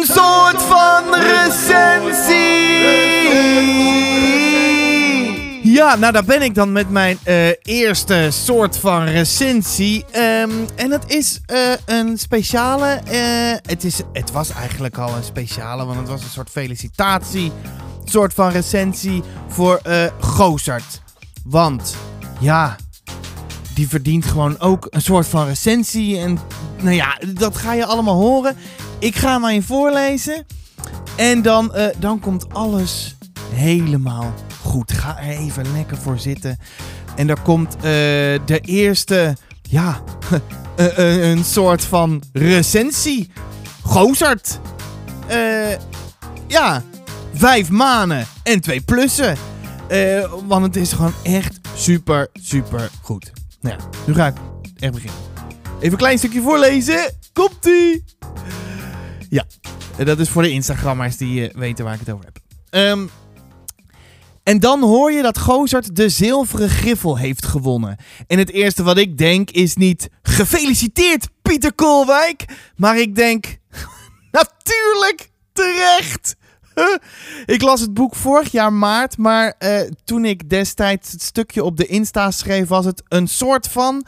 Een soort van recensie. Ja, nou daar ben ik dan met mijn eh, eerste soort van recensie. Ehm, en het is eh, een speciale. eh, het, is, het was eigenlijk al een speciale, want het was een soort felicitatie. Soort van recensie voor Gozert. Want, ja, die verdient gewoon ook een soort van recensie. En nou ja, dat ga je allemaal horen. Ik ga hem aan je voorlezen. En dan, eh, dan komt alles helemaal goed. Ga er even lekker voor zitten. En er komt eh, de eerste, ja, eh, een soort van recensie. Gozert. Eh, ja, vijf manen en twee plussen. Want het is gewoon echt super, super goed. Nou ja, nu ga ik echt beginnen. Even een klein stukje voorlezen. Komt-ie! Ja, eh, dat is voor de Instagrammers die eh, weten waar ik het over heb. Ehm, en dan hoor je dat Gozert de zilveren griffel heeft gewonnen. En het eerste wat ik denk is niet... Gefeliciteerd, Pieter Koolwijk! Maar ik denk... Natuurlijk, terecht! Ik las het boek vorig jaar maart, maar eh, toen ik destijds het stukje op de Insta schreef, was het een soort van.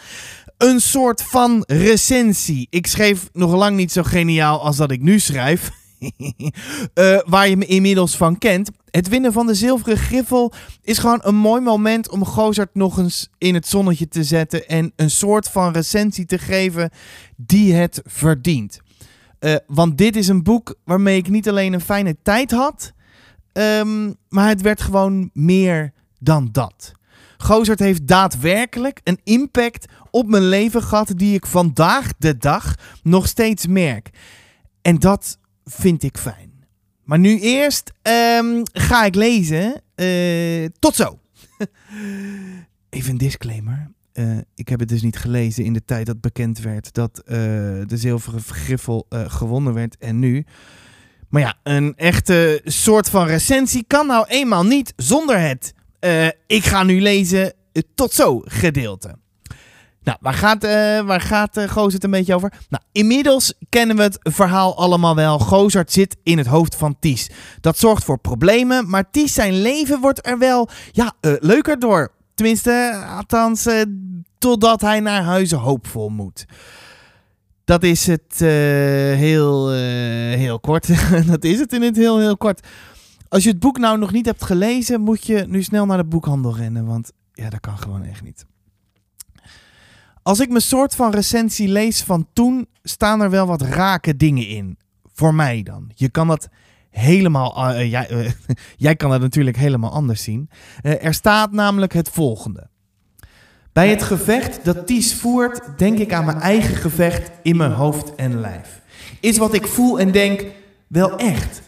Een soort van recensie. Ik schreef nog lang niet zo geniaal als dat ik nu schrijf. Eh, waar je me inmiddels van kent. Het winnen van de zilveren griffel is gewoon een mooi moment om Gozert nog eens in het zonnetje te zetten. En een soort van recensie te geven die het verdient. Eh, want dit is een boek waarmee ik niet alleen een fijne tijd had, ehm, maar het werd gewoon meer dan dat. Gozert heeft daadwerkelijk een impact op mijn leven gehad die ik vandaag de dag nog steeds merk. En dat vind ik fijn. Maar nu eerst ehm, ga ik lezen. Eh, tot zo. Even een disclaimer. Eh, ik heb het dus niet gelezen in de tijd dat bekend werd dat eh, de zilveren griffel gewonnen werd en nu. Maar ja, een echte soort van recensie kan nou eenmaal niet zonder het. Eh, ik ga nu lezen eh, tot zo gedeelte. Nou, waar gaat, eh waar gaat Gozert een beetje over? Nou, inmiddels kennen we het verhaal allemaal wel. Gozert zit in het hoofd van Ties. Dat zorgt voor problemen, maar Ties zijn leven wordt er wel ja, leuker door. Tenminste, althans, totdat hij naar huizen hoopvol moet. Dat is het heel, heel kort. dat is het in het heel, heel kort. Als je het boek nou nog niet hebt gelezen, moet je nu snel naar de boekhandel rennen. Want ja, dat kan gewoon echt niet. Als ik mijn soort van recensie lees van toen, staan er wel wat rake dingen in. Voor mij dan. Je kan dat helemaal. eh, jij, eh, jij kan dat natuurlijk helemaal anders zien. Eh, er staat namelijk het volgende. Bij het gevecht dat Ties voert, denk ik aan mijn eigen gevecht in mijn hoofd en lijf. Is wat ik voel en denk wel echt?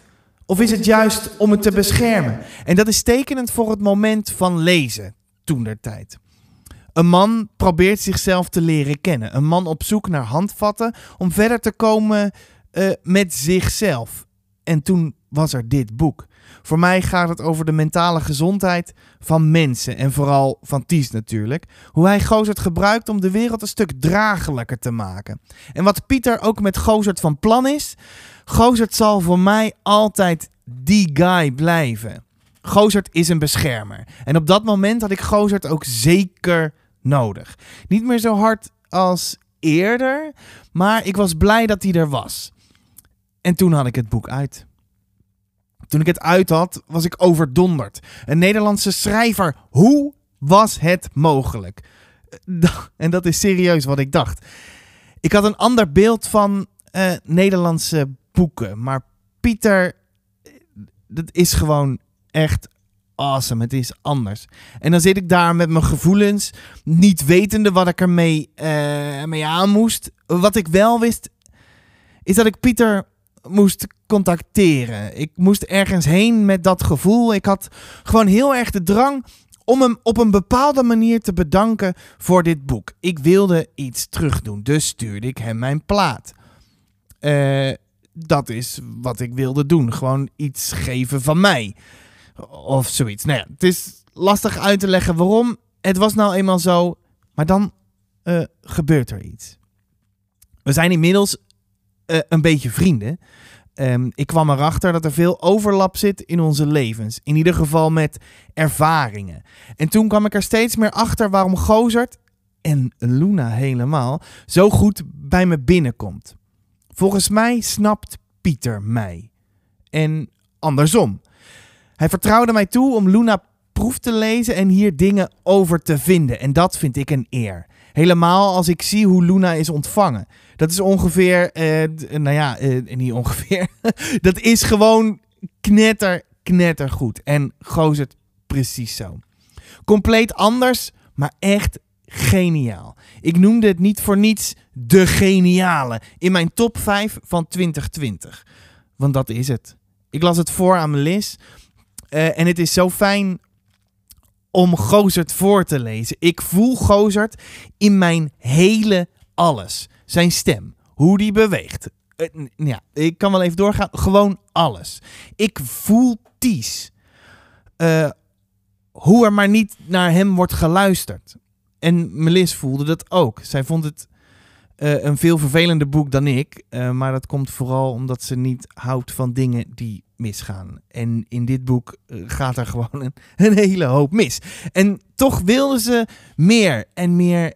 Of is het juist om het te beschermen? En dat is tekenend voor het moment van lezen, toen der tijd. Een man probeert zichzelf te leren kennen. Een man op zoek naar handvatten om verder te komen eh, met zichzelf. En toen was er dit boek. Voor mij gaat het over de mentale gezondheid van mensen. En vooral van Ties natuurlijk. Hoe hij Gozert gebruikt om de wereld een stuk draaglijker te maken. En wat Pieter ook met Gozert van plan is. Gozert zal voor mij altijd die guy blijven. Gozert is een beschermer. En op dat moment had ik Gozert ook zeker nodig. Niet meer zo hard als eerder, maar ik was blij dat hij er was. En toen had ik het boek uit. Toen ik het uit had, was ik overdonderd. Een Nederlandse schrijver. Hoe was het mogelijk? En dat is serieus wat ik dacht. Ik had een ander beeld van eh, Nederlandse boeken. Maar Pieter, eh, dat is gewoon echt awesome. Het is anders. En dan zit ik daar met mijn gevoelens, niet wetende wat ik ermee eh, mee aan moest. Wat ik wel wist, is dat ik Pieter moest contacteren. Ik moest ergens heen met dat gevoel. Ik had gewoon heel erg de drang om hem op een bepaalde manier te bedanken voor dit boek. Ik wilde iets terugdoen, dus stuurde ik hem mijn plaat. Eh, dat is wat ik wilde doen. Gewoon iets geven van mij. Of zoiets. Nou het is lastig uit te leggen waarom. Het was nou eenmaal zo. Maar dan eh, gebeurt er iets. We zijn inmiddels eh, een beetje vrienden. ehm, ik kwam erachter dat er veel overlap zit in onze levens. In ieder geval met ervaringen. En toen kwam ik er steeds meer achter waarom Gozert, en Luna helemaal, zo goed bij me binnenkomt. Volgens mij snapt Pieter mij. En andersom. Hij vertrouwde mij toe om Luna proef te lezen en hier dingen over te vinden. En dat vind ik een eer. Helemaal als ik zie hoe Luna is ontvangen. Dat is ongeveer, eh, nou ja, eh, niet ongeveer. dat is gewoon knetter, knetter goed. En Gozert precies zo. Compleet anders, maar echt geniaal. Ik noemde het niet voor niets de geniale in mijn top 5 van 2020. Want dat is het. Ik las het voor aan Melis. Uh, en het is zo fijn om Gozert voor te lezen. Ik voel Gozert in mijn hele alles. Zijn stem, hoe die beweegt. Uh, ja, ik kan wel even doorgaan. Gewoon alles. Ik voel Ties. Uh, hoe er maar niet naar hem wordt geluisterd. En Melis voelde dat ook. Zij vond het uh, een veel vervelender boek dan ik. Maar dat komt vooral omdat ze niet houdt van dingen die misgaan. En in dit boek gaat er gewoon een, een, hele hoop mis. En toch wilde ze meer en meer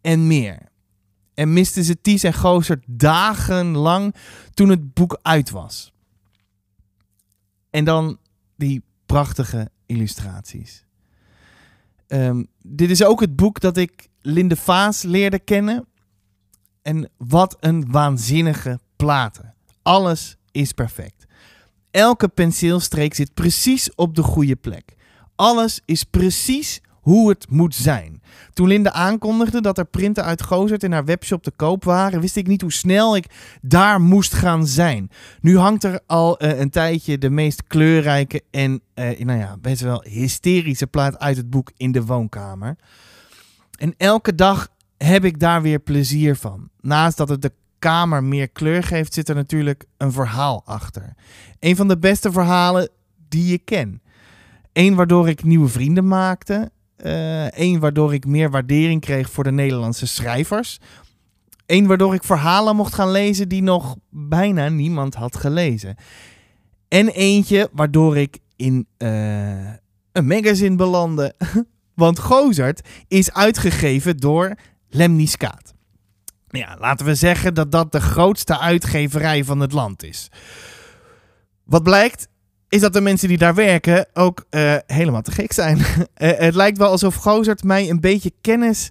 en meer. En miste ze Ties en Gozer dagenlang toen het boek uit was. En dan die prachtige illustraties. Um, dit is ook het boek dat ik Linde Vaas leerde kennen. En wat een waanzinnige platen. Alles is perfect. Elke penseelstreek zit precies op de goede plek. Alles is precies hoe het moet zijn. Toen Linde aankondigde dat er printen uit Gozert in haar webshop te koop waren, wist ik niet hoe snel ik daar moest gaan zijn. Nu hangt er al uh, een tijdje de meest kleurrijke en, uh, nou ja, best wel hysterische plaat uit het boek in de woonkamer. En elke dag heb ik daar weer plezier van. Naast dat het de kamer meer kleur geeft, zit er natuurlijk een verhaal achter. Een van de beste verhalen die je ken. Eén waardoor ik nieuwe vrienden maakte. Eén uh, waardoor ik meer waardering kreeg voor de Nederlandse schrijvers. Eén waardoor ik verhalen mocht gaan lezen die nog bijna niemand had gelezen. En eentje waardoor ik in uh, een magazine belandde. Want Gozert is uitgegeven door Lemniskaat. Ja, laten we zeggen dat dat de grootste uitgeverij van het land is. Wat blijkt, is dat de mensen die daar werken ook uh, helemaal te gek zijn. uh, het lijkt wel alsof Gozert mij een beetje kennis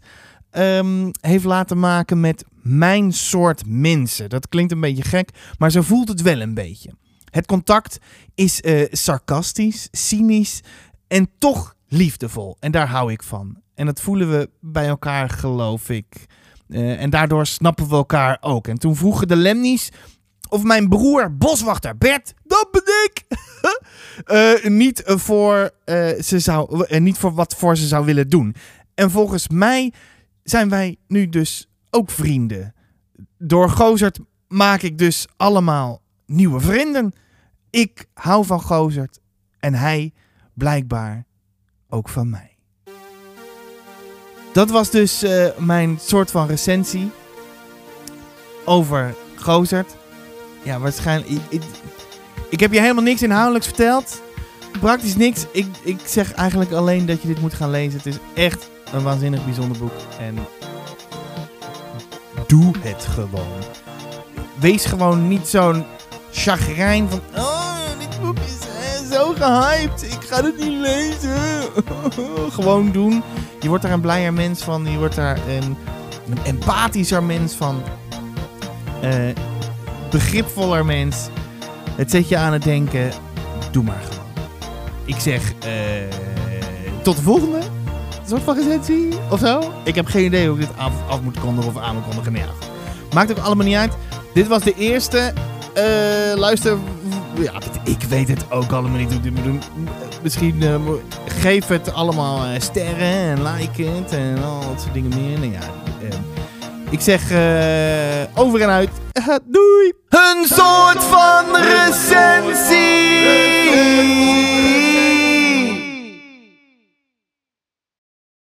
um, heeft laten maken met mijn soort mensen. Dat klinkt een beetje gek, maar zo voelt het wel een beetje. Het contact is uh, sarcastisch, cynisch en toch liefdevol. En daar hou ik van. En dat voelen we bij elkaar, geloof ik. En daardoor snappen we elkaar ook. En toen vroegen de Lemnies of mijn broer, boswachter Bert, dat ben ik, uh, niet, voor, uh, ze zou, niet voor wat voor ze zou willen doen. En volgens mij zijn wij nu dus ook vrienden. Door Gozert maak ik dus allemaal nieuwe vrienden. Ik hou van Gozert en hij blijkbaar ook van mij. Dat was dus mijn soort van recensie over Gozert. Ja, waarschijnlijk. Ik, ik, heb je helemaal niks inhoudelijks verteld. Praktisch niks. Ik, ik zeg eigenlijk alleen dat je dit moet gaan lezen. Het is echt een waanzinnig bijzonder boek. En doe het gewoon. Wees gewoon niet zo'n chagrijn van... Oh, dit boek is eh, zo gehyped. Ik ga het niet lezen. gewoon doen. Je wordt daar een blijer mens van. Je wordt daar een, empathischer mens van. Uh, begripvoller mens. Het zet je aan het denken. Doe maar gewoon. Ik zeg uh, tot de volgende. Een soort van recensie of zo. Ik heb geen idee hoe ik dit af, af moet kondigen of aan moet kondigen. Maakt ook allemaal niet uit. Dit was de eerste uh, luister. Ja, ik weet het ook allemaal niet hoe dit moet doen. Misschien uh, geef het allemaal sterren en like het en al dat soort dingen meer. Nou ik zeg over en uit. Doei! Een soort van recensie!